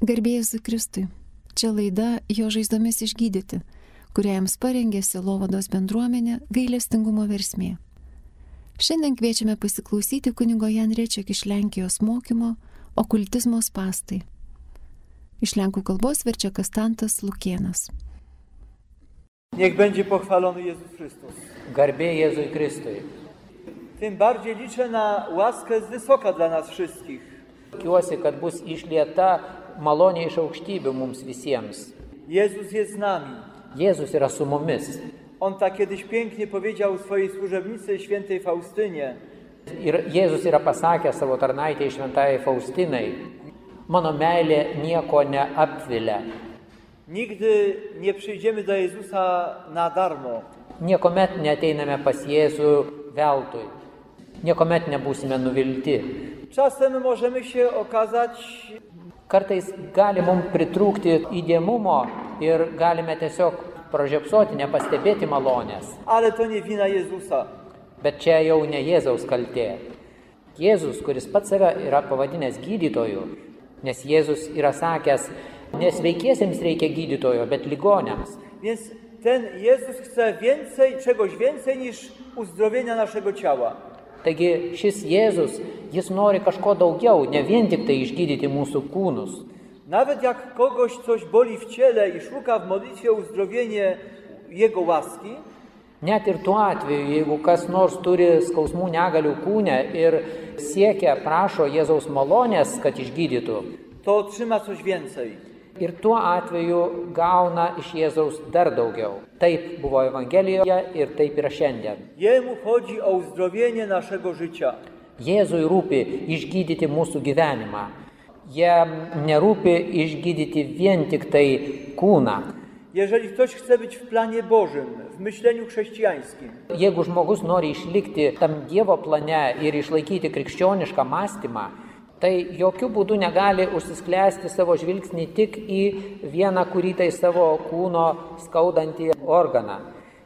Garbėjus Kristui. Čia laida Jo žaizdomis išgydyti, kurią jums parengė Silovados bendruomenė gailestingumo versmė. Šiandien kviečiame pasiklausyti kunigo Jan Rečiak iš Lenkijos mokymo okultizmo spastai. Iš lenkų kalbos verčia Kastantas Lukienas. Niech będzie pochwalony Jezus Chrystus. Garbė Jėzui Kristui. Tym bardziej liczę na łaskę z wysoka dla nas wszystkich. Tikiuosi, kad bus išlieta malonė iš aukštybių mums visiems. Jezus jest z nami. Jėzus yra su mumis. On tak kiedyś pięknie powiedział swojej służebnicy świętej Faustynie. Ir Jėzus yra pasakęs savo tarnaitėjai šventai Faustinai, mano meilė nieko neapvilia. Nigdy nie przyjdziemy do Jezusa na darmo. Niekuomet neteiname pas Jėzų veltui. Niekuomet nebūsime nuvilti. Czasem możemy się okazać Kartais gali mums pritrūkti įdėmumo ir galime tiesiog pražiopsoti, nepastebėti malonės. ale to nie wina Jezusa. Bet čia jau ne Jėzaus kaltė. Jėzus, kuris pats save yra pavadinęs gydytoju, nes Jėzus yra sakęs, nesveikiesiems reikia gydytojo, bet ligonėms. Więc ten Jezus chce więcej, czegoś więcej niż uzdrowienia naszego ciała. Taigi šis Jėzus, jis nori kažko daugiau, ne vien tik tai išgydyti mūsų kūnus. Nawet jak kogoś coś boli w ciele i szuka w modlitwie uzdrowienie Jego łaski, Net ir tuo atveju, jeigu kas nors turi skausmų negalių kūne ir siekia, prašo Jėzaus malonės, kad išgydytų, to otrzyma coś więcej. Ir tuo atveju gauna iš Jėzaus dar daugiau. Taip buvo Evangelijoje ir taip yra šiandien. Jemu chodzi o uzdrowienie naszego życia. Jėzui rūpi išgydyti mūsų gyvenimą. Jam nerūpi išgydyti vien tik tai kūną. Jeżeli ktoś chce być w planie Bożym, w myśleniu chrześcijańskim, Jeigu žmogus nori išlikti tam Dievo plane ir išlaikyti krikščionišką mąstymą, tai jokių būdų negali užsisklęsti savo žvilgsnį tik į vieną kurį tai savo kūno skaudantį organą.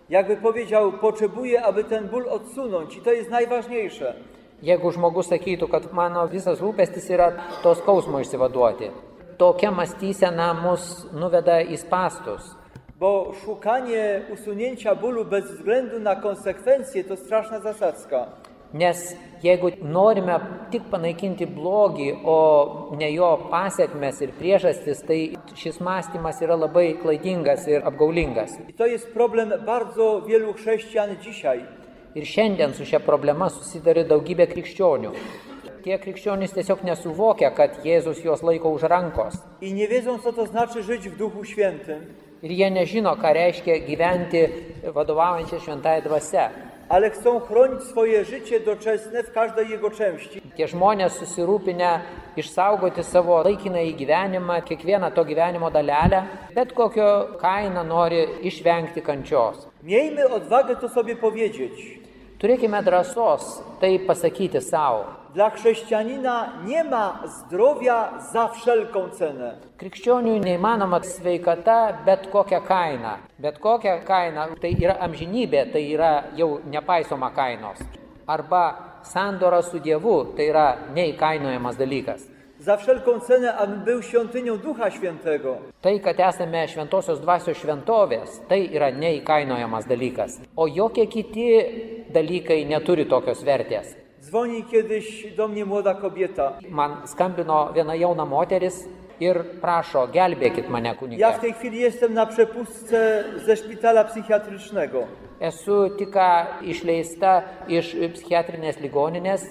jakby powiedział, potrzebuję, aby ten ból odsunąć i to jest najważniejsze. Jeigu žmogus sakytų, kad mano visas rūpestis yra to skausmo išsivaduoti, tokia mąstysena mus nuveda į spastus. Bo szukanie usunięcia bólu bez względu na konsekwencje to straszna zasadzka. Nes jeigu norime tik panaikinti blogį, o ne jo pasiekmes ir priežastis, tai šis mąstymas yra labai klaidingas ir apgaulingas. I to jest problem bardzo wielu chrześcijan dzisiaj. Ir šiandien su šia problema susidarė daugybė krikščionių. Tie krikščionys tiesiog nesuvokia, kad Jėzus juos laiko už rankos. I nie wiedzą, co to znaczy żyć w Duchu Świętym, Ir jie nežino, ką reiškia gyventi vadovaujančią šventąją dvasę. Ale chcą chronić swoje życie doczesne w każdej jego części. Tie žmonės susirūpinę išsaugoti savo laikinąjį gyvenimą, kiekvieną to gyvenimo dalelę, bet kokio kainą nori išvengti kančios. Miejmy odwagę to sobie powiedzieć. Turėkime drąsos tai pasakyti savo. Dla chrześcijanina nie ma zdrowia za wszelką cenę. Krikščioniui neįmanoma sveikata bet kokią kainą. Bet kokią kainą tai yra amžinybė, tai yra jau nepaisoma kainos. Arba sandora su Dievu tai yra neįkainojamas dalykas. Za wszelką cenę, abym był świątynią Ducha Świętego. Tai, kad esame šventosios dvasios šventovės, tai yra neįkainojamas dalykas. O jokie kiti dalykai neturi tokios vertės. Dzwoni kiedyś do mnie młoda kobieta. Man skambino viena jauna moteris ir prašo, gelbėkit mane Ja kunigė. w tej chwili jestem na przepustce ze szpitala psychiatrycznego. Esu tik išleista iš psichiatrinės ligoninės,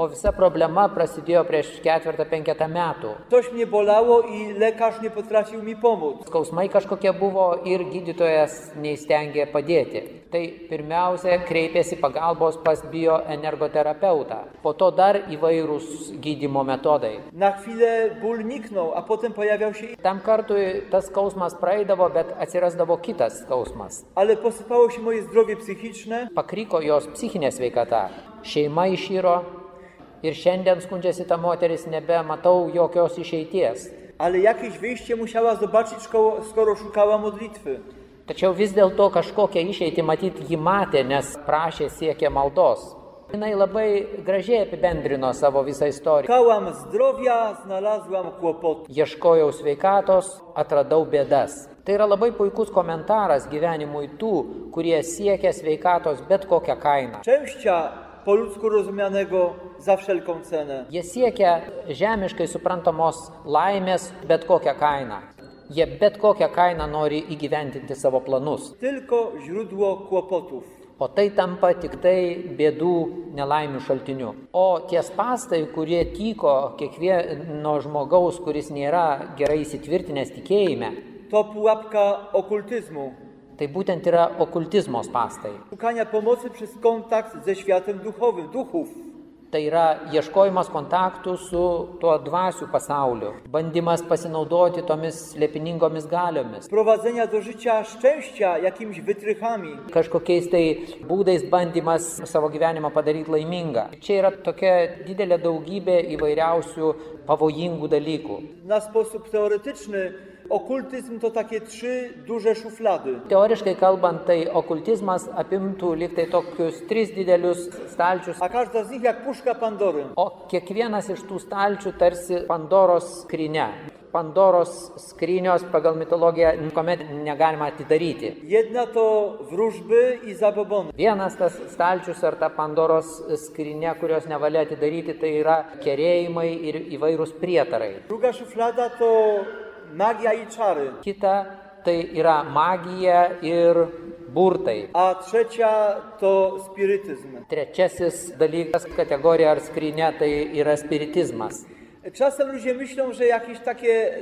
o visa problema prasidėjo prieš ketvirtą penketą metų. Coś mnie bolało i lekarz nie potrafił mi pomóc. Skausmai kažkokie buvo ir gydytojas neįstengė padėti. Tai pirmiausia kreipėsi pagalbos pas bioenergoterapeutą, po to dar įvairūs gydymo metodai. Na chwilę ból niknął, a potem pojawiał się, Tam kartui tas skausmas praeidavo, bet atsirasdavo kitas skausmas. ale posypało się moje zdrowie psychiczne. Pakryko jos psichinė sveikata, šeima išyro ir šiandien skundžiasi ta moteris, nebematau jokios išeities. Ale jakieś wyjście musiała zobaczyć, skoro szukała modlitwy. Tačiau vis dėlto kažkokią išeitį matyti ji matė, nes prašė siekė maldos. Jis labai gražiai apibendrino savo visą istoriją. Szukałam zdrowia, znalazłam kłopoty. Ieškojau sveikatos, atradau bėdas. Tai yra labai puikus komentaras gyvenimui tų, kurie siekia sveikatos bet kokią kainą. Szczęścia po ludzku rozumianego za wszelką cenę. Jie siekia žemiškai suprantamos laimės bet kokią kainą. Jie bet kokią kainą nori įgyventinti savo planus. Tylko źródło kłopotów. O tai tampa tik tai bėdų nelaimių šaltiniu. O tie spastai, kurie tyko kiekvieno žmogaus, kuris nėra gerai įsitvirtinęs tikėjime, To pułapka okultyzmu. Tai būtent yra okultizmo spastai. Szukania pomocy przez kontakt ze światem duchowym, duchów. Tai yra ieškojimas kontaktų su tuo dvasių pasauliu, bandymas pasinaudoti tomis slėpiningomis galiomis, Prowadzenia do życia szczęścia jakimiś wytrychami. kažkokiais tai būdais bandymas savo gyvenimą padaryti laimingą. Čia yra tokia didelė daugybė įvairiausių pavojingų dalykų. Na sposób teoretyczny okultyzm to takie trzy duże szuflady. Teoriškai kalbant, tai okultizmas apimtų liktai tokius tris didelius stalčius, A każda z nich jak puszka Pandory. o kiekvienas iš tų stalčių tarsi Pandoros skrynia. Pandoros skrynios pagal mitologiją niekuomet negalima atidaryti. Jedna to wróżby i zabobony. Vienas tas stalčius ar ta Pandoros skrynia, kurios nevalia atidaryti, tai yra kerėjimai ir įvairūs prietarai. Druga szuflada to magia i czary. Kita tai yra magija ir burtai. A trzecia to spirytyzm. Trečiasis dalykas kategorija ar skrynia tai yra spiritizmas. Czasem ludzie myślą, że jakieś takie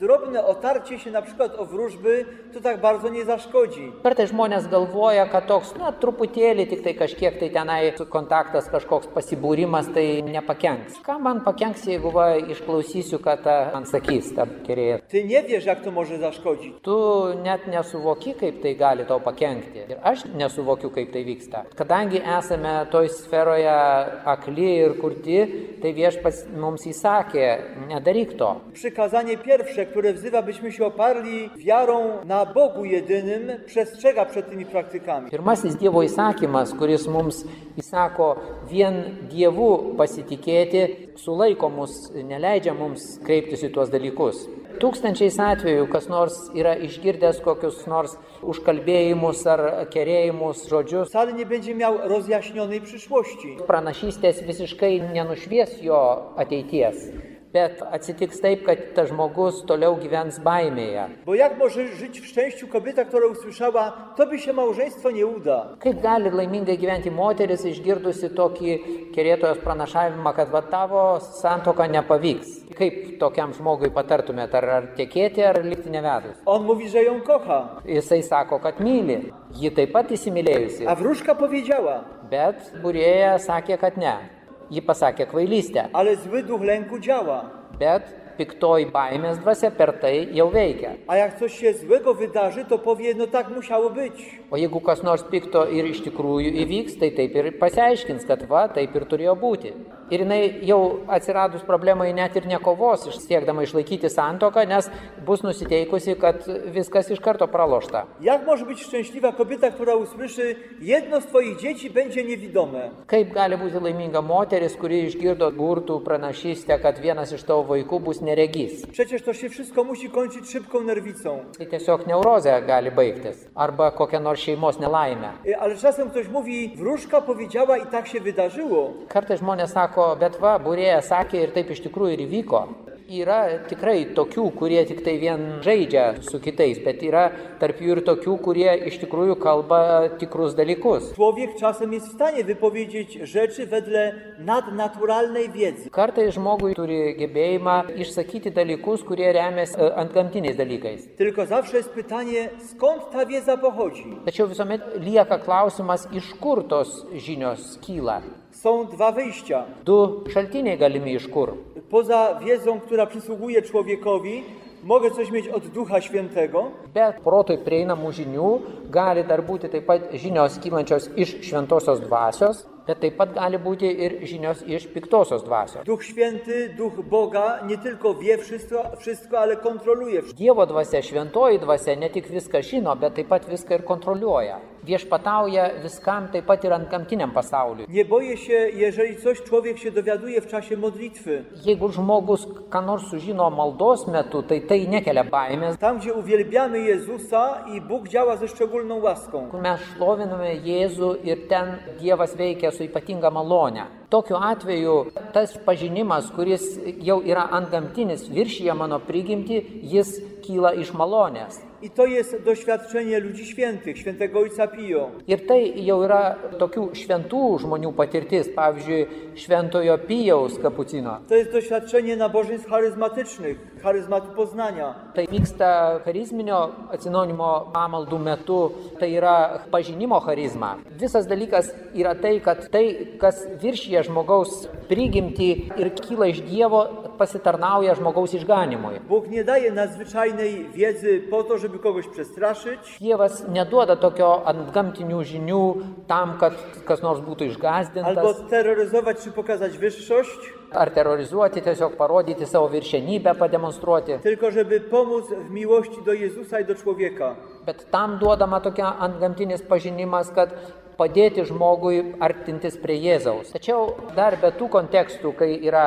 drobne otarcie się na przykład o wróżby to tak bardzo nie zaszkodzi. Kartais žmonės galvoja, kad toks, na, truputėlį tik tai kažkiek tai tenai kontaktas, kažkoks pasibūrimas, tai nepakenks. Ką man pakenks, jeigu va išklausysiu, kad ta man sakys, ta kerėja. Ty nie wiesz, jak to może zaszkodzić. Tu net nesuvoki, kaip tai gali tau pakenkti. Ir aš nesuvokiu, kaip tai vyksta. Kadangi esame toj sferoje akli ir kurti, tai viešpas mums įsakė, nedaryk to. Przykazanie pierwsze, które wzywa, byśmy się oparli wiarą na Bogu jedynym, przestrzega przed tymi praktykami. Pirmasis Dievo įsakymas, kuris mums įsako vien Dievu pasitikėti, sulaiko mus, neleidžia mums kreiptis į tuos dalykus. Tūkstančiais atvejų kas nors yra išgirdęs kokius nors užkalbėjimus ar kerėjimus žodžius, Wcale nie będzie miał rozjaśnionej przyszłości. pranašystės visiškai nenušvies jo ateities. Bet atsitiks taip, kad tas žmogus toliau gyvens baimėje. Bo jak może żyć w szczęściu kobieta, która usłyszała, tobie się małżeństwo nie uda. Kaip gali laimingai gyventi moteris išgirdusi tokį kerėtojos pranašavimą, kad va tavo santoka nepavyks? Kaip tokiam žmogui patartumėte, ar, ar tekėti, ar likti nevedus? On mówi, że ją kocha. Jisai sako, kad myli. Ji taip pat įsimylėjusi. A wróżka powiedziała, Bet burėja sakė, kad ne. Ji pasakė kvailystę. ale zły duch lęku działa. Bet piktoji baimės dvasia per tai jau veikia. A jak coś się złego wydarzy, to powie, no tak musiało być. O jeigu kas nors pikto ir iš tikrųjų įvyks, tai taip ir pasiaiškins, kad va, taip ir turėjo būti. Ir jinai jau atsiradus problemai net ir nekovos, siekdama išlaikyti santoką, nes bus nusiteikusi, kad viskas iš karto pralošta. Jak może być szczęśliwa kobieta, która usłyszy, jedno z twoich dzieci będzie niewidome? Kaip gali būti laiminga moteris, kuri išgirdo burtų pranašystę, kad vienas iš tavo vaikų bus neregys? Przecież to się wszystko musi kończyć szybką nerwicą. Tai tiesiog neurozė gali baigtis. Arba kokia nors šeimos nelaimė. Y, Ale czasem ktoś mówi, wróżka powiedziała i tak się wydarzyło. Kartais žmonės sako, bet va, būrėja sakė ir taip iš tikrųjų ir įvyko. Yra tikrai tokių, kurie tik tai vien žaidžia su kitais, bet yra tarp jų ir tokių, kurie iš tikrųjų kalba tikrus dalykus. Człowiek czasem jest w stanie wypowiedzieć rzeczy wedle nadnaturalnej wiedzy. Kartais žmogui turi gebėjimą išsakyti dalykus, kurie remiasi e, antgamtiniais dalykais. Tylko zawsze jest pytanie, skąd ta wiedza pochodzi? Tačiau visuomet lieka klausimas, iš kur tos žinios kyla. Są dwa wyjścia. Du šaltiniai galimi iš kur. Poza wiedzą, która przysługuje człowiekowi, mogę coś mieć od Ducha Świętego, Bet protui prieinamų žinių gali dar būti taip pat žinios kylančios iš šventosios dvasios, bet taip pat gali būti ir žinios iš piktosios dvasios. Duch Święty, Duch Boga nie tylko wie wszystko, wszystko ale kontroluje. Dievo dvasia, šventoji dvasia ne tik viską žino, bet taip pat viską ir kontroliuoja. Viešpatauja viskam, taip pat ir ant gamtiniam pasauliui. Nie boję się, jeżeli coś człowiek się dowiaduje w czasie modlitwy. Jeigu žmogus ką nors sužino maldos metu, tai tai nekelia baimės, Tam, gdzie uwielbiamy Jezusa i Bóg działa ze szczególną łaską. kur mes šloviname Jėzų ir ten Dievas veikia su ypatinga malonė. Tokiu atveju tas pažinimas, kuris jau yra antgamtinis, viršyje mano prigimti, jis kyla iš malonės. I to jest doświadczenie ludzi świętych, świętego Ojca Pio. Ir tai jau yra tokių šventų žmonių patirtis, pavyzdžiui, šventojo Pijaus kapucino. To jest doświadczenie nabożeństw charyzmatycznych, charyzmatu poznania. Tai vyksta charizminio atsinaujinimo pamaldų metu, tai yra pažinimo charizma. Visas dalykas yra tai, kad tai, kas viršyje žmogaus prigimti ir kyla iš Dievo, pasitarnauja žmogaus išganimui. Bóg nie daje nadzwyczajnej wiedzy po to, żeby kogoś przestraszyć, Dievas neduoda tokio antgamtinių žinių tam, kad kas nors būtų albo išgazdintas terroryzować czy pokazać wyższość, ar terrorizuoti, tiesiog parodyti savo viršenybę, pademonstruoti. tylko żeby pomóc w miłości do Jezusa i do człowieka. Bet tam duodama tokia antgamtinis pažinimas, kad padėti žmogui artintis prie Jėzaus. Tačiau dar be tų kontekstų, kai yra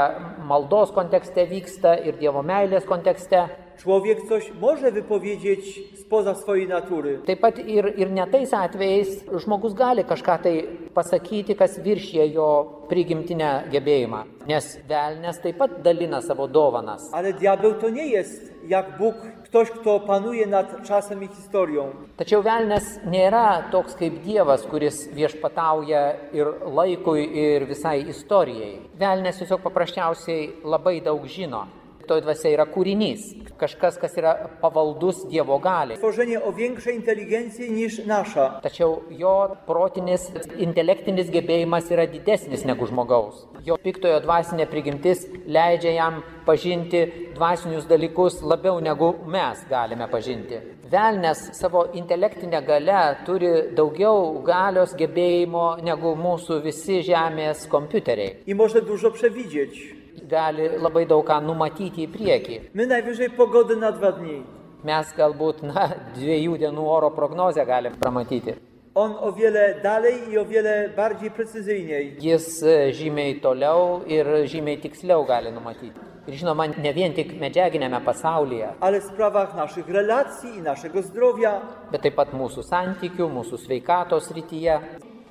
maldos kontekste vyksta ir Dievo meilės kontekste, Człowiek coś może wypowiedzieć spoza swojej natury, taip pat ir, ir ne tais atvejais žmogus gali kažką tai pasakyti, kas viršė jo prigimtinę gebėjimą. Nes velnės taip pat dalina savo dovanas. ale diabeł to nie jest jak Bóg, ktoś, kto panuje nad czasem i historią. Tačiau velnės nėra toks kaip Dievas, kuris viešpatauja ir laikui, ir visai istorijai. Velnės tiesiog paprasčiausiai labai daug žino. Toj dvasia yra kūrinys, kažkas, kas yra pavaldus Dievo galiai. Tworzenie o większej inteligencji niż nasza. Tačiau jo protinis, intelektinis gebėjimas yra didesnis negu žmogaus. Jo piktojo dvasinė prigimtis leidžia jam pažinti dvasinius dalykus labiau negu mes galime pažinti. Velnes savo intelektinę galę turi daugiau galios gebėjimo negu mūsų visi žemės kompiuteriai. I może dużo przewidzieć. Gali labai daug ką numatyti į priekį. My najwyżej pogody na dwa dni. Mes galbūt, na, dviejų dienų oro prognozę galim pramatyti. On o wiele dalej i o wiele bardziej precyzyjniej. Jis e, žymiai toliau ir žymiai tiksliau gali numatyti. Ir žinoma, ne vien tik medžiaginėme pasaulyje, Ale w sprawach naszych relacji i naszego zdrowia, bet taip pat mūsų santykių, mūsų sveikatos rytyje.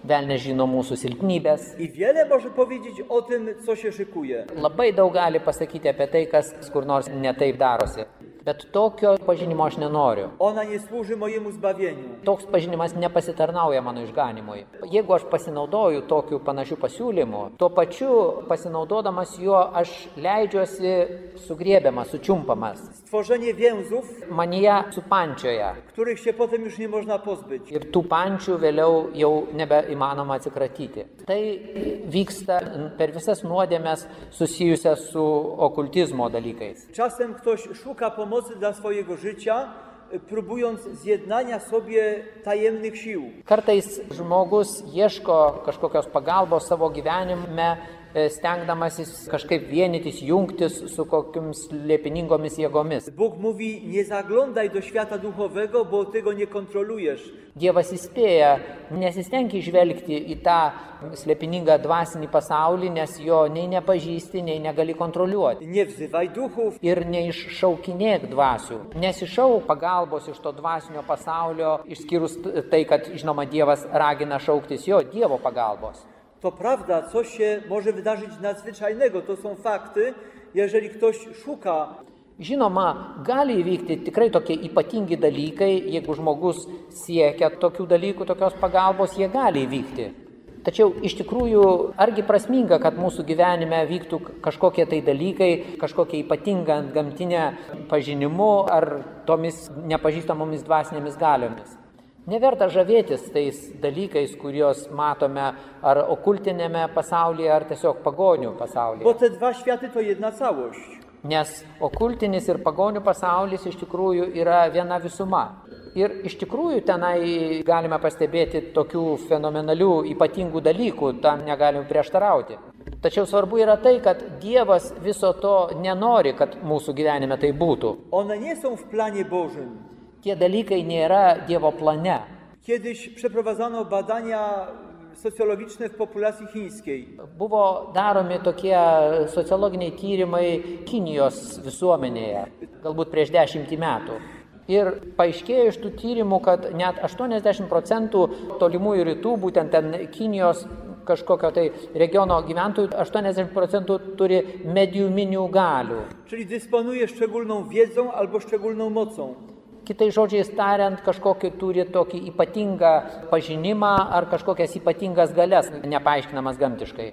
Velnes žino mūsų silpnybės. i wiele może powiedzieć o tym, co się szykuje. Labai daug gali pasakyti apie tai, kas kur nors netaip darosi. Bet tokio pažinimo aš nenoriu. Ona nie służy mojemu zbawieniu. Toks pažinimas nepasitarnauja mano išganimui. Jeigu aš pasinaudoju tokiu panašiu pasiūlymu, tuo pačiu pasinaudodamas juo aš leidžiuosi sugriebiamas, sučiumpamas. Stworzenie więzów, Manyje supančioje. których się potem już nie można pozbyć. Ir tų pančių vėliau jau nebeįmanoma atsikratyti. Tai vyksta per visas nuodėmės susijusias su okultizmo dalykais. Czasem ktoś szuka pomocy dla swojego życia, y, próbując zjednania sobie tajemnych sił. Kartais žmogus ieško kažkokios pagalbos savo gyvenime, e, stengdamasis kažkaip vienytis, jungtis su kokiamis liepiningomis jėgomis. Bóg mówi: Nie zaglądaj do świata duchowego, bo tego nie kontrolujesz. Dievas įspėja, nesistengi žvelgti į tą slėpiningą dvasinį pasaulį, nes jo nei nepažįsti, nei negali kontroliuoti. Nie wzywaj duchów, Ir neiššaukinėk dvasių. Nesišauk pagalbos iš to dvasinio pasaulio, išskyrus tai, kad, žinoma, Dievas ragina šauktis jo Dievo pagalbos. To prawda, coś się może wydarzyć nadzwyczajnego, to są fakty. Jeżeli ktoś szuka Žinoma, gali įvykti tikrai tokie ypatingi dalykai, jeigu žmogus siekia tokių dalykų, tokios pagalbos, jie gali įvykti. Tačiau iš tikrųjų, argi prasminga, kad mūsų gyvenime vyktų kažkokie tai dalykai, kažkokia ypatinga gamtinė pažinimu ar tomis nepažįstamomis dvasinėmis galiomis. Neverta žavėtis tais dalykais, kuriuos matome ar okultinėme pasaulyje, ar tiesiog pagonių pasaulyje. bo te dwa światy to jedna całość. Nes okultinis ir pagonių pasaulis iš tikrųjų yra viena visuma. Ir iš tikrųjų tenai galime pastebėti tokių fenomenalių, ypatingų dalykų, tam negalime prieštarauti. Tačiau svarbu yra tai, kad Dievas viso to nenori, kad mūsų gyvenime tai būtų. One nie są w planie Bożym. Tie dalykai nėra Dievo plane. Kiedyś przeprowadzano badania socjologiczne w populacji chińskiej. Buvo daromi tokie sociologiniai tyrimai Kinijos visuomenėje, galbūt prieš dešimtį metų. Ir paaiškėjo iš tų tyrimų, kad net 80 procentų tolimųjų rytų, būtent ten Kinijos kažkokio tai regiono gyventojų 80 procentų turi mediuminių galių. Czyli dysponuje szczególną wiedzą albo szczególną mocą. Kitais žodžiais tariant, kažkokį turi tokį ypatingą pažinimą ar kažkokias ypatingas galias, nepaaiškinamas gamtiškai.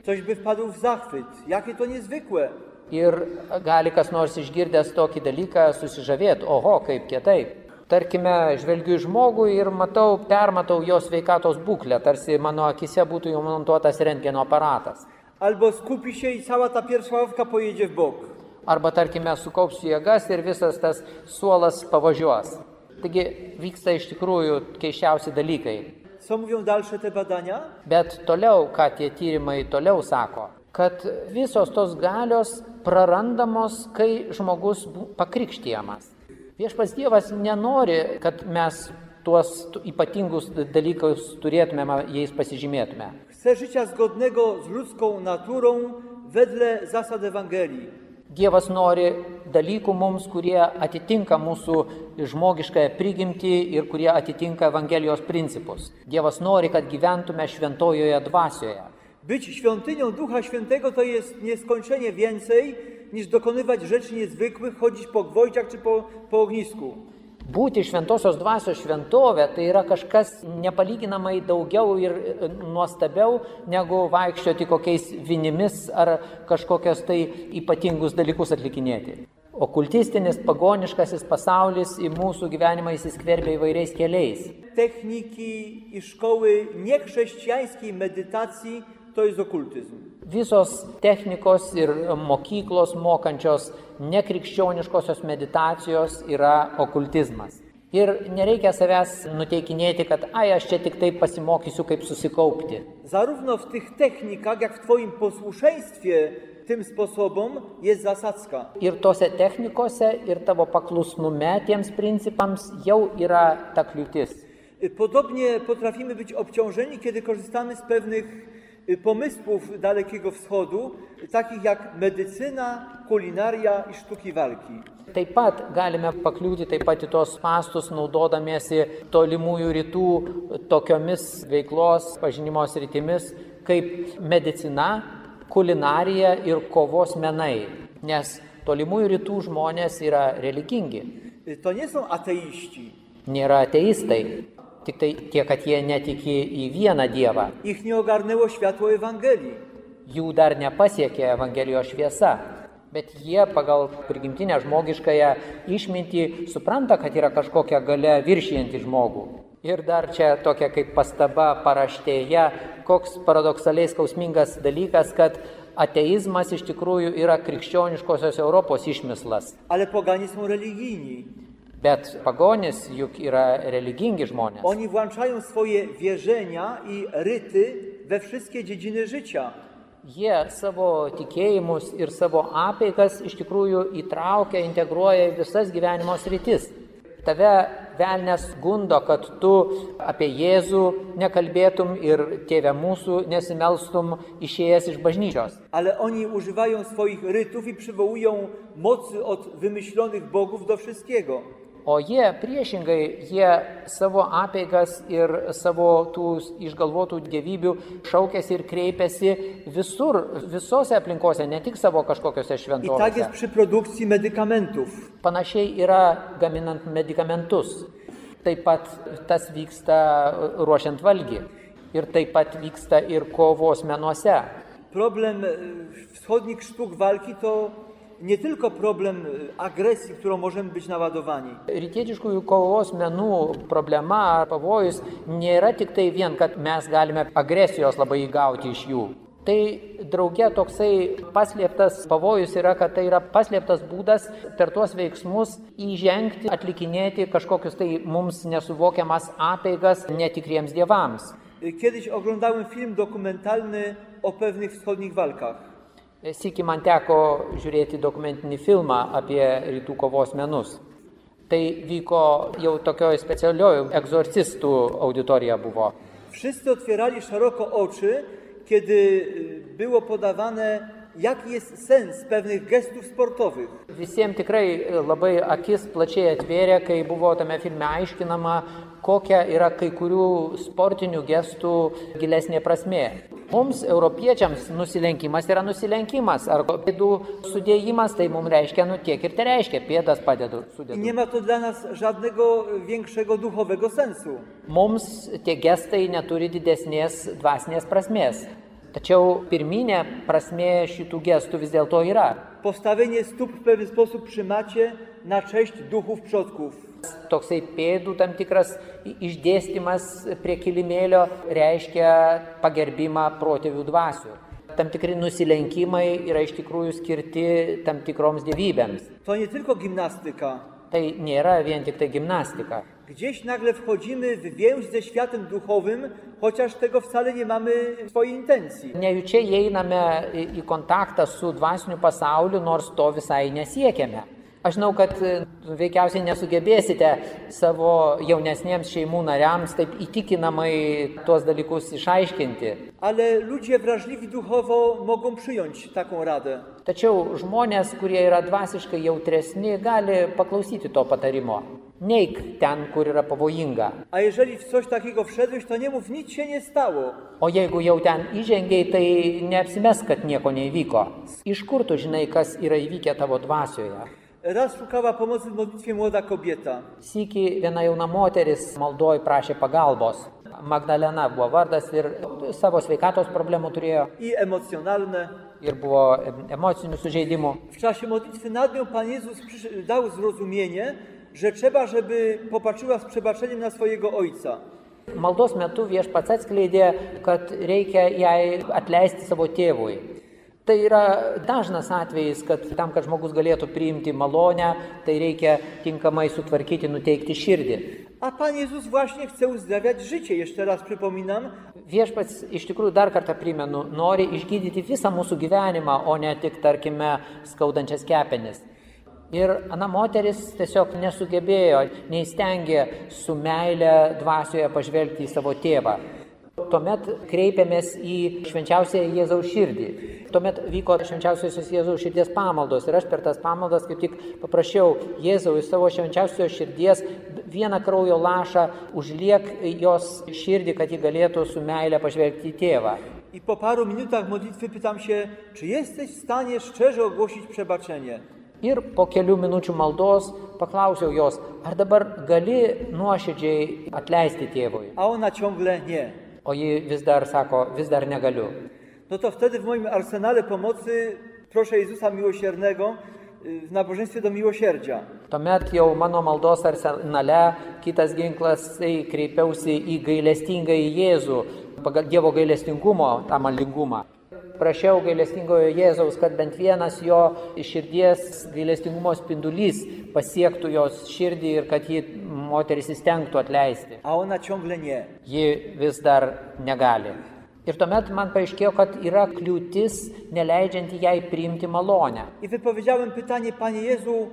Ir gali kas nors išgirdęs tokį dalyką susižavėti, oho, kaip kitaip. Tarkime, žvelgiu į žmogų ir matau, permatau jo sveikatos būklę, tarsi mano akise būtų jau montuotas rentgeno aparatas. Albo skupi się i cała ta pierwsza ławka pojedzie w bok. Arba tarkime, sukaupsiu jėgas ir visas tas suolas pavažiuos. Taigi vyksta iš tikrųjų keiščiausi dalykai. Co mówią dalsze te badania? Bet toliau, ką tie tyrimai toliau sako, kad visos tos galios prarandamos, kai žmogus pakrikštijamas. Viešpas Dievas nenori, kad mes tuos tu- ypatingus dalykus turėtumėme, jais pasižymėtume. Chce życia zgodnego z ludzką naturą wedle zasad Ewangelii. Dievas nori dalykų mums, kurie atitinka mūsų žmogiškąją prigimtį ir kurie atitinka Evangelijos principus. Dievas nori, kad gyventume šventojoje dvasioje. Być świątynią Ducha Świętego to jest nieskończenie więcej niż dokonywać rzeczy niezwykłych, chodzić po gwoździach czy po, po ognisku. Būti šventosios dvasios šventovė tai yra kažkas nepalyginamai daugiau ir e, nuostabiau negu vaikščioti kokiais vinimis ar kažkokios tai ypatingus dalykus atlikinėti. Okultistinis pagoniškasis pasaulis į mūsų gyvenimą įsiskverbia įvairiais keliais. Techniki i szkoły niechrześcijańskiej medytacji to jest okultyzm. Visos technikos ir mokyklos mokančios nekrikščioniškosios meditacijos yra okultizmas. Ir nereikia savęs nuteikinėti, kad ai aš čia tik taip pasimokysiu, kaip susikaupti. Zarówno w tych technikach, jak w Twoim posłuszeństwie tym sposobom jest zasadzka. Ir tose technikose, ir tavo paklusnume tiems principams jau yra ta kliūtis. Podobnie potrafimy być obciążeni, kiedy korzystamy z pewnych pomysłów Dalekiego Wschodu, takich jak medycyna, kulinaria i sztuki walki. Taip pat galime pakliūti taip pat į tos pastus, naudodamiesi tolimųjų rytų tokiomis veiklos pažinimo sritimis kaip medicina, kulinarija ir kovos menai. Nes tolimųjų rytų žmonės yra religingi, To nie są ateiści. nėra ateistai. Tik tai tie, kad jie netiki į vieną Dievą. Ich nie ogarnęło światło Ewangelii. Jų dar nepasiekė Evangelijos šviesa. Bet jie pagal prigimtinę žmogiškąją išmintį supranta, kad yra kažkokia gale viršijanti žmogų. Ir dar čia tokia kaip pastaba paraštėje, koks paradoksaliai skausmingas dalykas, kad ateizmas iš tikrųjų yra krikščioniškosios Europos išmislas. Ale poganie są religijni. Bet pagonis juk yra religingi žmonės. Oni włączają swoje wierzenia i ryty we wszystkie dziedziny życia. Jie savo tikėjimus ir savo apeigas iš tikrųjų įtraukia, integruoja į visas gyvenimo sritis. Tave velnės gundo, kad tu apie Jėzų nekalbėtum ir tėvę mūsų nesimelstum išėjęs iš bažnyčios. Ale oni używają swoich rytów i przywołują mocy od wymyślonych bogów do wszystkiego. O jie priešingai, jie savo apeigas ir savo tų išgalvotų dievybių šaukėsi ir kreipėsi visur, visose aplinkose, ne tik savo kažkokiose I tak jest šventovėse. przy produkcji medykamentów. Panašiai yra gaminant medikamentus. Taip pat tas vyksta ruošiant valgį. Ir taip pat vyksta ir kovos menuose. Problem e, wschodnich sztuk walki to nie tylko problem agresji, którą możemy być naładowani. Rytietiškųjų kovos menų problema ar pavojus nėra tik tai vien, kad mes galime agresijos labai įgauti iš jų. Tai drauge toksai paslėptas pavojus yra, kad tai yra paslėptas būdas per tuos veiksmus įžengti, atlikinėti kažkokius tai mums nesuvokiamas apeigas netikriems dievams. Kiedyś oglądałem film dokumentalny o pewnych wschodnich walkach. Sėki man teko žiūrėti dokumentinį filmą apie rytų kovos menus. Tai vyko jau tokioje specialioje egzorcistų auditorija buvo. Wszyscy otwierali szeroko oczy, kiedy było podawane, jaki jest sens pewnych gestów sportowych. Visiems tikrai labai akis plačiai atvėrė, kai buvo tame filme aiškinama, kokia yra kai kurių sportinių gestų gilesnė prasme. Mums, europiečiams, nusilenkimas yra nusilenkimas, ar pėdų sudėjimas, tai mums reiškia, nu tiek ir tai reiškia, pėdas padedu sudėti. ma to dla nas żadnego większego duchowego sensu. Mums tie gestai neturi didesnės dvasinės prasmės. Tačiau pirminė prasmė šitų gestų vis dėlto yra. Postawienie stóp w pewien sposób przy macie na cześć duchów przodków. Toksai pėdų tam tikras išdėstymas prie kilimėlio reiškia pagerbimą protėvių dvasių. Tam tikri nusilenkimai yra iš tikrųjų skirti tam tikroms dievybėms. To nie tylko gimnastyka. Tai nėra vien tik tai gimnastika. Gdzieś nagle wchodzimy w więź ze światem duchowym, chociaż tego wcale nie mamy w swojej intencji. Nejučia įeiname į, kontaktą su dvasiniu pasauliu, nors to visai nesiekiame. Aš žinau, kad e, veikiausiai nesugebėsite savo jaunesniems šeimų nariams taip įtikinamai tuos dalykus išaiškinti. Ale ludzie wrażliwi duchowo mogą przyjąć taką radę. Tačiau žmonės, kurie yra dvasiškai jautresni, gali paklausyti to patarimo. Neik ten, kur yra pavojinga. A jeżeli w coś takiego wszedłeś, to nie mów, nic się nie stało. O jeigu jau ten įžengiai, tai neapsimes, kad nieko neįvyko. Iš kur tu žinai, kas yra įvykę tavo dvasioje? Raz szukała pomocy w modlitwie młoda kobieta. Sykį viena jauna moteris maldoj prašė pagalbos. Magdalena buvo vardas ir savo sveikatos problemų turėjo i emocjonalne. ir buvo em- emocinių sužeidimų. W czasie modlitwy nad nią Pan Jezus dał zrozumienie, że trzeba, żeby popatrzyła z przebaczeniem na swojego Ojca. Maldos metu viešpats atskleidė, kad reikia jai atleisti savo tėvui. Tai yra dažnas atvejis, kad tam, kad žmogus galėtų priimti malonę, tai reikia tinkamai sutvarkyti, nuteikti širdį. A Pan Jezus właśnie chce uzdrawiać życie, jeszcze raz przypominam, Viešpats iš tikrųjų dar kartą primenu, nori išgydyti visą mūsų gyvenimą, o ne tik, tarkime, skaudančias kepenis. Ir ana moteris tiesiog nesugebėjo, neįstengė su meile dvasioje pažvelgti į savo tėvą. Tuomet kreipėmės į švenčiausiąją Jėzaus širdį. Tuomet vyko švenčiausiosios Jėzaus širdies pamaldos ir aš per tas pamaldas kaip tik paprašiau Jėzau iš savo švenčiausios širdies vieną kraujo lašą užliek jos širdį, kad ji galėtų su meile pažvelgti į tėvą. i po paru minutach modlitwy pytam się, czy jesteś w stanie szczerze ogłosić przebaczenie? Ir po kelių minučių maldos paklausiau jos, ar dabar gali nuoširdžiai atleisti tėvui. A ona ciągle nie. O ji vis dar sako, vis dar negaliu. No to wtedy w moim arsenale pomocy proszę Jezusa Miłosiernego w nabożeństwie do miłosierdzia. Tuomet jau mano maldos arsenale kitas ginklas, tai kreipiausi į gailestingą į Jėzų, pagal Dievo gailestingumo tą maldingumą. Prašiau gailestingojo Jėzaus, kad bent vienas jo širdies gailestingumo spindulys pasiektų jos širdį ir kad ji moteris įstengtų atleisti. A ona ciągle nie. Ji vis dar negali. Ir tuomet man paaiškėjo, kad yra kliūtis neleidžianti jai priimti malonę. I wypowiedziałem pytanie, Panie Jezu,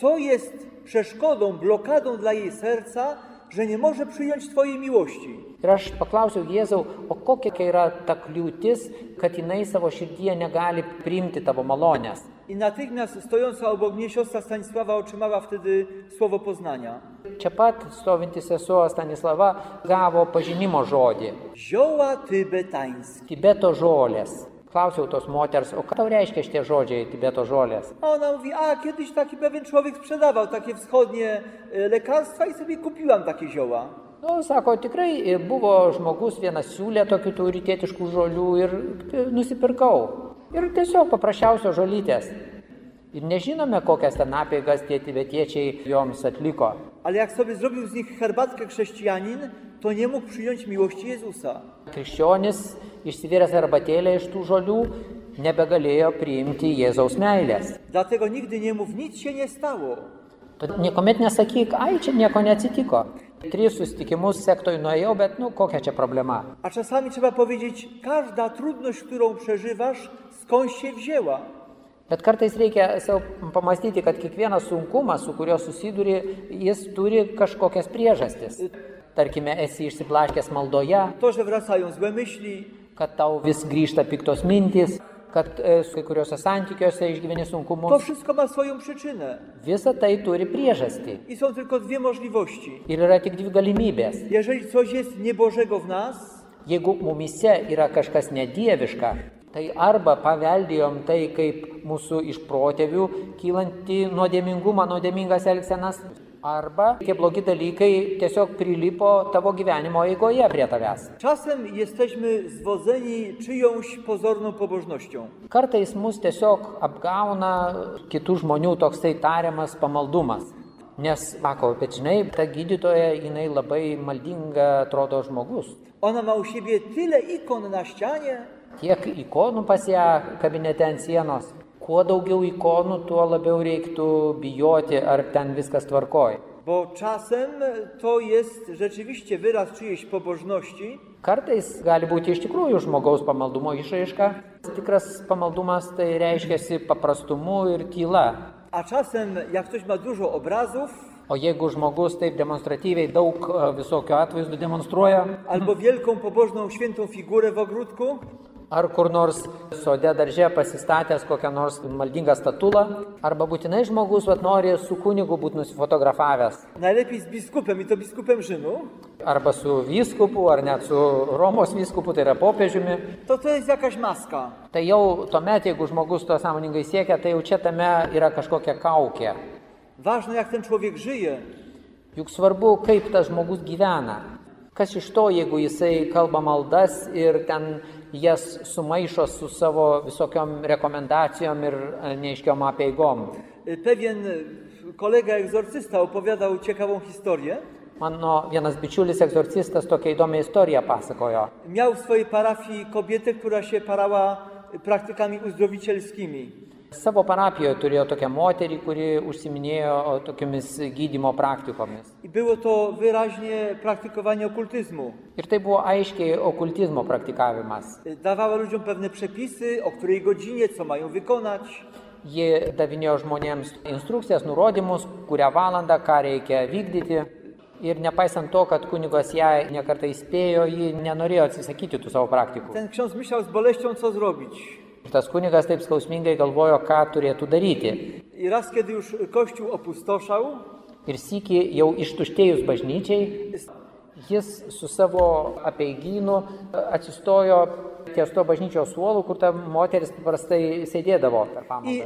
co jest przeszkodą, blokadą dla jej serca, że nie może przyjąć Twojej miłości? Ir aš paklausiau Jėzau, o kokia yra ta kliūtis, kad jinai savo širdyje negali priimti tavo malonės. I natychmiast stojąca obok mnie siostra Stanisława otrzymała wtedy słowo poznania. Čia pat stovinti sesuo Stanislava gavo pažinimo žodį Zioła tybetańskie. - Tibeto žolės. Klausiau tos moters, o ką tau reiškia šitie žodžiai Tibeto žolės? Ona mówi, a kiedyś taki pewien człowiek sprzedawał takie wschodnie e, lekarstwa i sobie kupiłam takie zioła. Nu, sako, tikrai buvo žmogus vienas siūlė tokių tų rytietiškų žolių ir e, nusipirkau. Ir tiesiog paprasčiausios žolytės. Ir nežinome, kokias ten apėgas tie tibetiečiai joms atliko. Ale jak sobie zrobił z nich herbatkę chrześcijanin, to nie mógł przyjąć miłości Jezusa. Krikščionis išsiviręs arbatėlę iš tų žolių nebegalėjo priimti Jėzaus meilės. Dlatego nigdy nie mów, nic się nie stało. Tad niekuomet nesakyk, ai čia nieko neatsitiko. Tris susitikimus sektoj nuėjau, bet nu kokia čia problema. A czasami trzeba powiedzieć, każda trudność, którą przeżywasz, skąd się wzięła. Bet kartais reikia savo pamastyti, kad kiekvienas sunkumas, su kuriuo susiduri, jis turi kažkokias priežastis. Tarkime, esi išsiblaškęs maldoje, To, że wracają złe myśli, kad tau vis grįžta piktos mintys, kad e, su kai kuriuose santykiuose išgyveni to sunkumus. wszystko ma swoją przyczynę. Visa tai turi priežastį. I są tylko dwie możliwości. Ir yra tik dvi galimybės. Jeżeli coś jest niebożego w nas, Jeigu mumise yra kažkas nedieviška, tai arba paveldėjom tai kaip mūsų iš protėvių kylanti nuodėmingumą, nuodėmingas elgsenas, arba tie blogi dalykai tiesiog prilipo tavo gyvenimo eigoje prie tavęs. czasem jesteśmy zwodzeni czyjąś pozorną pobożnością. Kartais mus tiesiog apgauna kitų žmonių toksai tariamas pamaldumas. Nes, sako, bet žinai, ta gydytoja, jinai labai maldinga atrodo žmogus. Ona ma u siebie tyle ikon na ścianie, Tiek ikonų pas ją kabinete ant sienos. Kuo daugiau ikonų, tuo labiau reiktų bijoti, ar ten viskas tvarkoj. bo czasem to jest rzeczywiście wyraz czyjejś pobożności, Kartais gali būti iš tikrųjų žmogaus pamaldumo išraiška. Tikras pamaldumas tai reiškia paprastumu ir tyla. a czasem jak ktoś ma dużo obrazów O jeigu žmogus taip demonstratyviai daug e, visokių atvaizdų demonstruoja, albo wielką pobożną świętą figurę w ogródku, ar kur nors sode darže pasistatęs kokią nors maldingą statulą, arba būtinai žmogus vat, nori su kunigu būti nusifotografavęs, najlepiej z biskupem i to biskupem Rzymu, arba su vyskupu, ar net su Romos vyskupu, tai yra popiežiumi, to to jest jakaś maska. tai jau tuomet, jeigu žmogus to sąmoningai siekia, tai jau čia tame yra kažkokia kaukė. Ważne jak ten człowiek żyje, Juk svarbu, kaip tas žmogus gyvena. Kas iš to, jeigu jisai kalba maldas ir ten jas sumaišo su savo visokiom rekomendacijom ir e, neiškiom apieigom. Y, Pewien y, kolega egzorcysta opowiadał ciekawą historię. Mano vienas bičiulis egzorcistas tokią įdomią istoriją pasakojo. Miał w swojej parafii kobietę, która się parała y, praktykami uzdrowicielskimi. Savo parapijoje turėjo tokią moterį, kuri užsiminėjo tokiamis gydymo praktikomis. Było to wyraźnie praktykowanie okultyzmu. Ir tai buvo aiškiai okultizmo praktikavimas. Y, Dawała ludziom pewne przepisy, o której godzinie, co mają wykonać. Ji davinėjo žmonėms instrukcijas, nurodymus, kurią valandą, ką reikia vykdyti. Ir nepaisant to, kad kunigas ją nekartai įspėjo, ji nenorėjo atsisakyti tų savo praktikų. Ten ksiądz myślał z boleścią, co zrobić. Ir tas kunigas taip skausmingai galvojo, ką turėtų daryti. I raz, kiedy już kościół opustoszał, Ir sykį jau ištuštėjus bažnyčiai, jis su savo apeigynu atsistojo ties to bažnyčios suolu, kur ta moteris paprastai sėdėdavo per i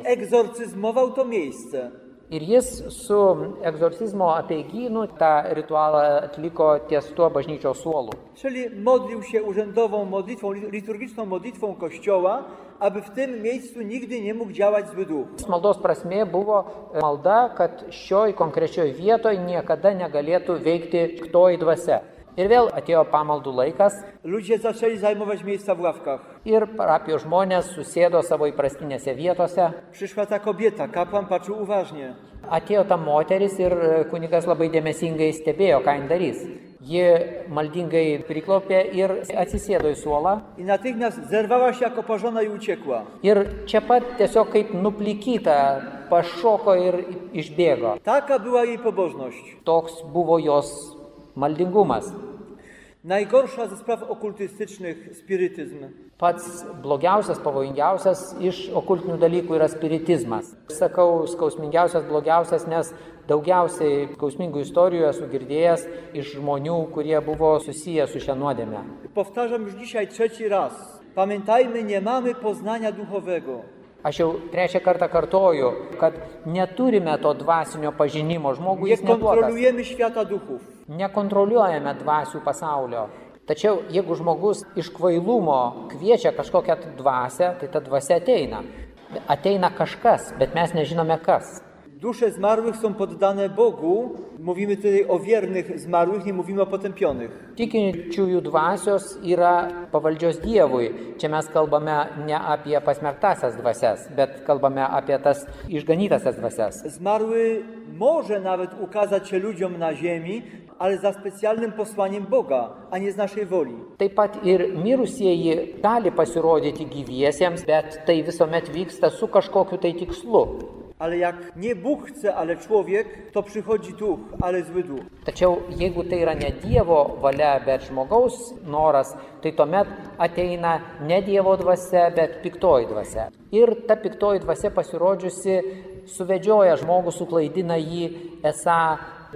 Ir jis su egzorcizmo apeigynu tą rytualą atliko ties tuo bažnyčios suolu. Czyli modlił się urzędową modlitwą, liturgiczną modlitwą Kościoła, aby w tym miejscu nigdy nie mógł działać zły duch. Maldos prasmė buvo malda, kad šioj konkrečioj vietoje niekada negalėtų veikti piktoji dvasia. Ir vėl atėjo pamaldų laikas Ludzie zaczęli zajmować miejsca w ławkach. ir parapijos žmonės susėdo savo įprastinėse vietose. Przyszła ta kobieta, kapłan patrzył uważnie. Atėjo ta moteris ir e, kunigas labai dėmesingai stebėjo, ką jin darys. Ji maldingai priklopė ir atsisėdo į suolą. I natychmiast zerwała się jak oparzona i uciekła. Ir čia pat tiesiog kaip nuplikyta pašoko ir išbėgo. Taka była jej pobożność. Toks buvo jos maldingumas. Najgorsza ze spraw okultystycznych spirytyzm. Pats blogiausias, pavojingiausias iš okultinių dalykų yra spiritizmas. Sakau skausmingiausias, blogiausias, nes daugiausiai skausmingų istorijų esu girdėjęs iš žmonių, kurie buvo susiję su šią nuodėmę. Powtarzam już dzisiaj trzeci raz. Pamiętajmy, nie mamy poznania duchowego. Aš jau trečią kartą kartoju, kad neturime to dvasinio pažinimo, žmogui Nie kontrolujemy świata duchów. Nekontroliuojame dvasių pasaulio. Tačiau jeigu žmogus iš kvailumo kviečia kažkokią dvasę, tai ta dvasia ateina. Ateina kažkas, bet mes nežinome kas. Dusze zmarłych są poddane Bogu. Mówimy tutaj o wiernych zmarłych, nie mówimy o potępionych. Tikinčiųjų dvasios yra pavaldžios Dievui. Čia mes kalbame ne apie pasmerktasias dvasias, bet kalbame apie tas išganytasias dvasias. Zmarły może nawet ukazać się ludziom na ziemi, ale za specjalnym posłaniem Boga, a nie z naszej woli. Taip pat ir mirusieji gali pasirodyti gyviesiems, bet tai visuomet vyksta su kažkokiu tai tikslu. Ale jak nie Bóg chce, ale człowiek, to przychodzi duch, ale zły duch. Tačiau jeigu tai yra ne Dievo valia, bet žmogaus noras, tai tuomet ateina ne Dievo dvasia, bet piktoji dvasia. Ir ta piktoji dvasia pasirodžiusi suvedžioja žmogų, suklaidina jį, esą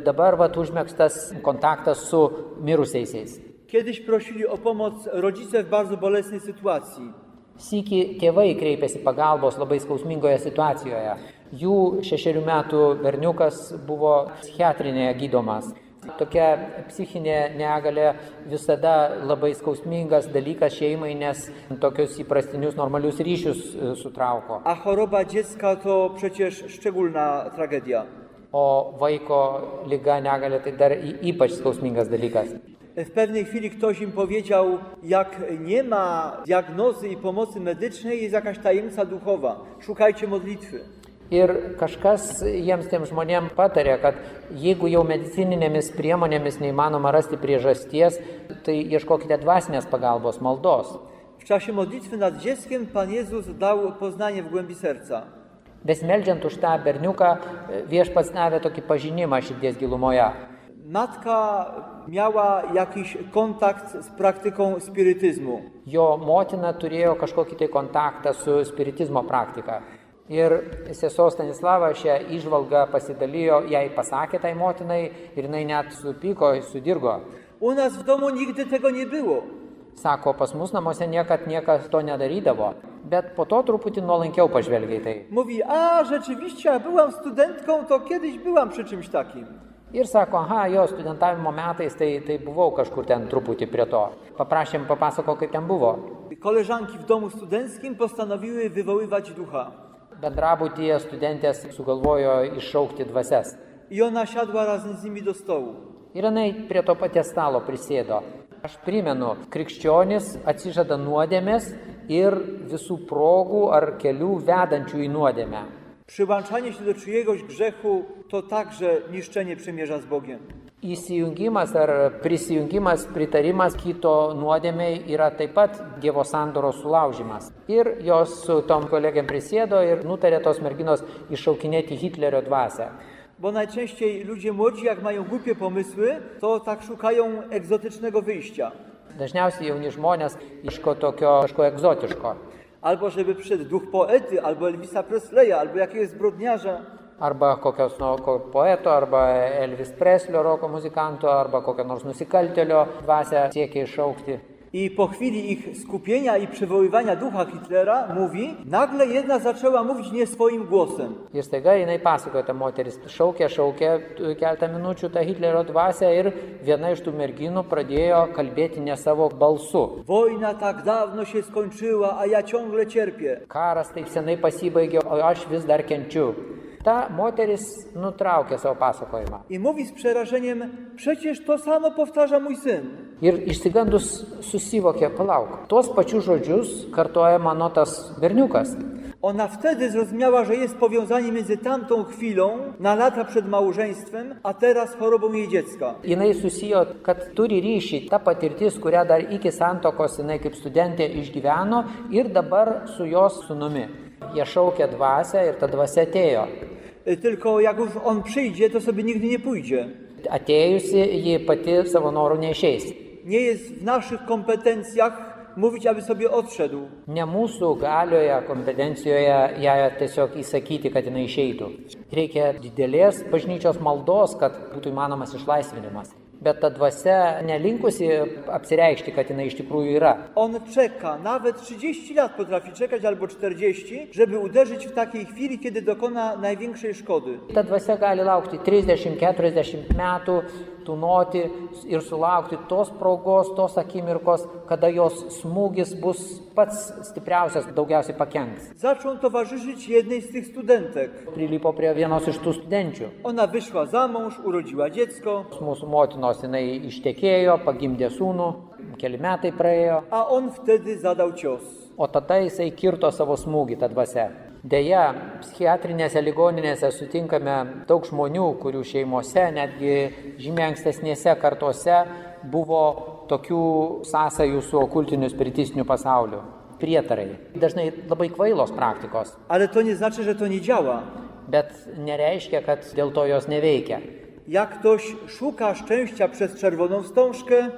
dabar vat užmėgstas kontaktas su mirusiaisiais. Kiedyś prosili o pomoc rodzice w bardzo bolesnej sytuacji. Sykį tėvai kreipėsi pagalbos labai skausmingoje situacijoje. Jų šešerių metų berniukas buvo psichiatrinėje gydomas. Tokia psichinė negalė visada labai skausmingas dalykas šeimai, nes tokius įprastinius normalius ryšius e, sutrauko. A choroba dziecka to przecież szczególna tragedia. O vaiko lyga negalė tai dar y- ypač skausmingas dalykas. W pewnej chwili ktoś im powiedział, jak nie ma diagnozy i pomocy medycznej, jest jakaś tajemnica duchowa. Szukajcie modlitwy. Ir kažkas jiems tiem žmonėm patarė, kad jeigu jau medicininėmis priemonėmis neįmanoma rasti priežasties, tai ieškokite dvasinės pagalbos, maldos. W czasie modlitwy nad dzieckiem Pan Jezus dał poznanie w głębi serca. Besmeldžiant už tą berniuką, viešpats davė tokį pažinimą širdies gilumoje. Matka miała jakiś kontakt z praktyką spirytyzmu. Jo motina turėjo kažkokį tai kontaktą su spiritizmo praktika. Ir sesuo Stanislava šią išvalgą pasidalijo, jai pasakė tai motinai ir jinai net supyko, sudirgo. U nas w domu nigdy tego nie było. Sako, pas mus namuose niekad niekas to nedarydavo. Bet po to truputį nuolankiau pažvelgia į tai. Mówi, a rzeczywiście, jak byłam studentką, to kiedyś byłam przy czymś takim. Ir sako, aha, jo studentavimo metais tai, tai buvau kažkur ten truputį prie to. Paprašėm papasako, kaip ten buvo. Koleżanki w domu studenckim postanowiły wywoływać ducha. Bendrabutyje studentės sugalvojo iššaukti dvasias. I ona siadła razem z nimi do stołu. Ir jinai prie to paties stalo prisėdo. Aš primenu, krikščionis atsižada nuodėmės ir visų progų ar kelių vedančių į nuodėmę. Przyłączanie się do czyjegoś grzechu to także niszczenie przymierza z Bogiem. Įsijungimas ar prisijungimas, pritarimas kito nuodėmiai yra taip pat Dievo sandoros sulaužimas. Ir jos su tom kolegiam prisėdo ir nutarė tos merginos iššaukinėti Hitlerio dvasę. Bo najczęściej ludzie młodzi, jak mają głupie pomysły, to tak szukają egzotycznego wyjścia. Dažniausiai jauni žmonės iško tokio kažko egzotiško. Albo żeby przyszedł duch poety, albo Elvisa Presleya, albo jakiegoś zbrodniarza. Arba kokios no, ko poeto, arba Elvis Preslio roko muzikanto, arba kokio nors nusikaltelio dvasę siekia iššaukti. I po chwili ich skupienia i przywoływania ducha Hitlera mówi, nagle jedna zaczęła mówić nie swoim głosem. Ir staiga jinai pasakoja, ta moteris šaukė, šaukė keletą minučių tą Hitlerio dvasę ir viena iš tų merginų pradėjo kalbėti ne savo balsu. Wojna tak dawno się skończyła, a ja ciągle cierpię. Karas taip senai pasibaigė, o aš vis dar kenčiu. Ta moteris nutraukė savo pasakojimą. I mówi z przerażeniem, przecież to samo powtarza mój syn. Ir išsigandus susivokė, palauk, tuos pačius žodžius kartoja mano tas berniukas. Ona wtedy zrozumiała, że jest powiązanie między tamtą chwilą, na lata przed małżeństwem, a teraz chorobą jej dziecka. Jinai susijo, kad turi ryšį ta patirtis, kurią dar iki santokos jinai kaip studentė išgyveno ir dabar su jos sunumi. Jie šaukė dvasę ir ta dvasia atėjo. Tylko jak już on przyjdzie, to sobie nigdy nie pójdzie. Atėjusi, ji pati savo norų neišeis. Nie jest w naszych kompetencjach mówić, aby sobie odszedł. Ne mūsų galioje, kompetencijoje ją tiesiog įsakyti, kad jinai išeitų. Reikia didelės bažnyčios maldos, kad būtų įmanomas išlaisvinimas. Bet ta dvasia nelinkusi apsireikšti, kad jinai iš tikrųjų yra. On czeka, nawet 30 lat potrafi czekać, albo 40, żeby uderzyć w takiej chwili, kiedy dokona największej szkody. Ta dvasia gali laukti 30-40 metų, tūnoti ir sulaukti tos progos, tos akimirkos, kada jos smūgis bus pats stipriausias, daugiausiai pakenks. Zaczął towarzyszyć jednej z tych studentek. Prilipo prie vienos iš tų studenčių. Ona wyszła za mąż, urodziła dziecko, Mūsų motinos jinai ištekėjo, pagimdė sūnų, keli metai praėjo, a on wtedy zadał cios. o tada jisai kirto savo smūgį tą dvasę. Deja, psichiatrinėse ligoninėse sutinkame daug žmonių, kurių šeimose, netgi žymiai ankstesnėse kartose buvo tokių sąsajų su okultiniu spiritistiniu pasauliu. Prietarai. Dažnai labai kvailos praktikos. Ale to nie znaczy, że to nie działa. Bet nereiškia, kad dėl to jos neveikia. Jak ktoś szuka szczęścia przez czerwoną wstążkę,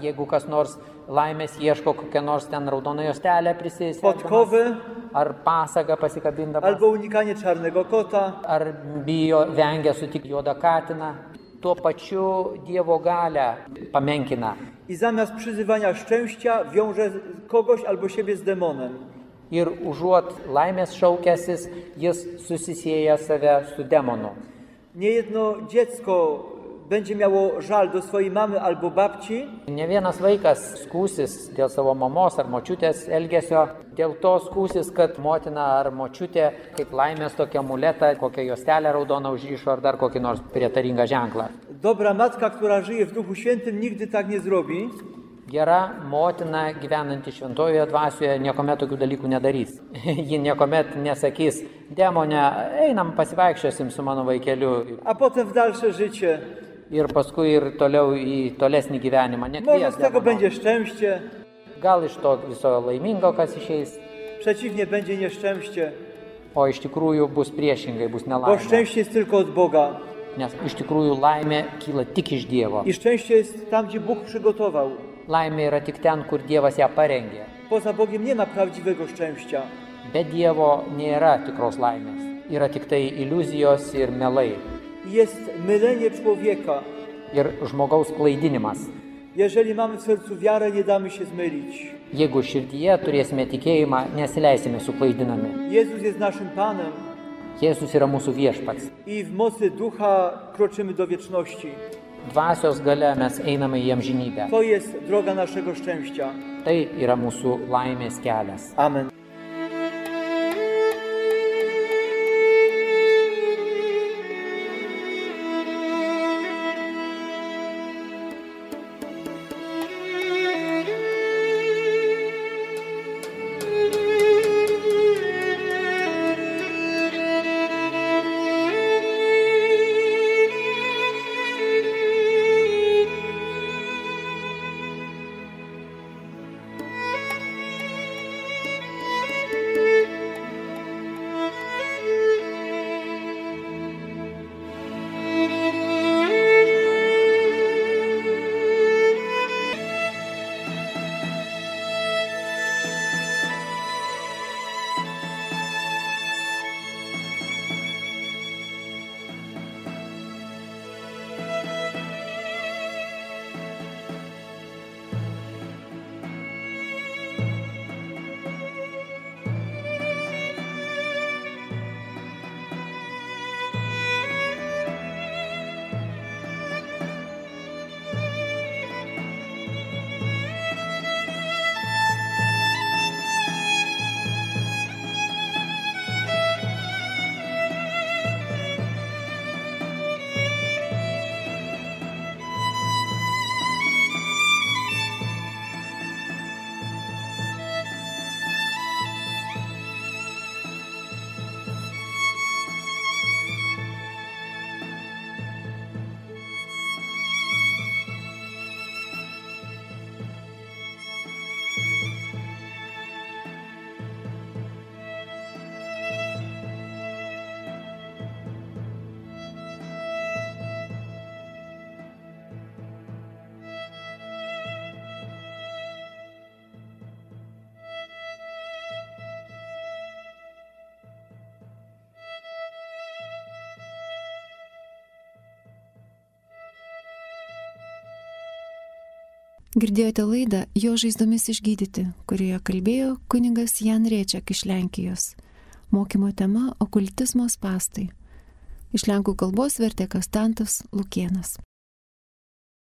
Jeigu kas nors laimės ieško kokią nors ten raudoną juostelę prisisegdamas, podkowy ar pasagą pasikabindamas, albo unikanie czarnego kota, ar bijo, vengia sutikti juodą katiną, tuo pačiu Dievo galę pamenkina. i zamiast przyzywania szczęścia wiąże kogoś albo siebie z demonem. Ir užuot laimės šaukęsis, jis susisieja save su demonu. Niejedno dziecko będzie miało żal do swojej mamy albo babci, Ne vienas vaikas skūsis dėl savo mamos ar močiutės elgesio, dėl to skūsis, kad motina ar močiutė kaip laimės tokią muletą, kokią juostelę raudoną užryšo ar dar kokį nors prietaringą ženklą. dobra matka, która żyje w Duchu Świętym, nigdy tak nie zrobi, Gera motina gyvenanti šventojoje dvasioje niekuomet tokių dalykų nedarys. Ji niekuomet nesakys, demonė, einam pasivaikščiosim su mano vaikeliu a potem w dalsze życie. Ir paskui ir toliau į tolesnį gyvenimą. Może z tego będzie szczęście, Gal iš to viso laimingo kas išeis, przeciwnie będzie nieszczęście, o iš tikrųjų bus priešingai, bus bo nelaimė. szczęście jest tylko od Boga. Nes iš tikrųjų laimė kyla tik iš Dievo. I szczęście jest tam, gdzie Bóg przygotował. Laimė yra tik ten, kur Dievas ją parengė. Poza Bogiem nie ma prawdziwego szczęścia. Be Dievo nėra tikros laimės. Yra tik tai iliuzijos ir melai. Jest mylenie człowieka. Ir žmogaus klaidinimas. Jeżeli mamy w sercu wiarę, nie damy się zmylić. Jeigu širdyje turėsime tikėjimą, nesileisime suklaidinami. Jezus jest naszym Panem Jėzus yra mūsų viešpats. i w mocy Ducha kroczymy do wieczności. Dvasios gale mes einame į amžinybę. To jest droga naszego szczęścia. Tai yra mūsų laimės kelias. Amen. Girdėjote laidą Jo žaizdomis išgydyti, kurioje kalbėjo kuningas Jan Riečiak iš Lenkijos. Mokymo tema - okultizmo spastai. Iš lenkų kalbos vertė Kastantas Lukienas.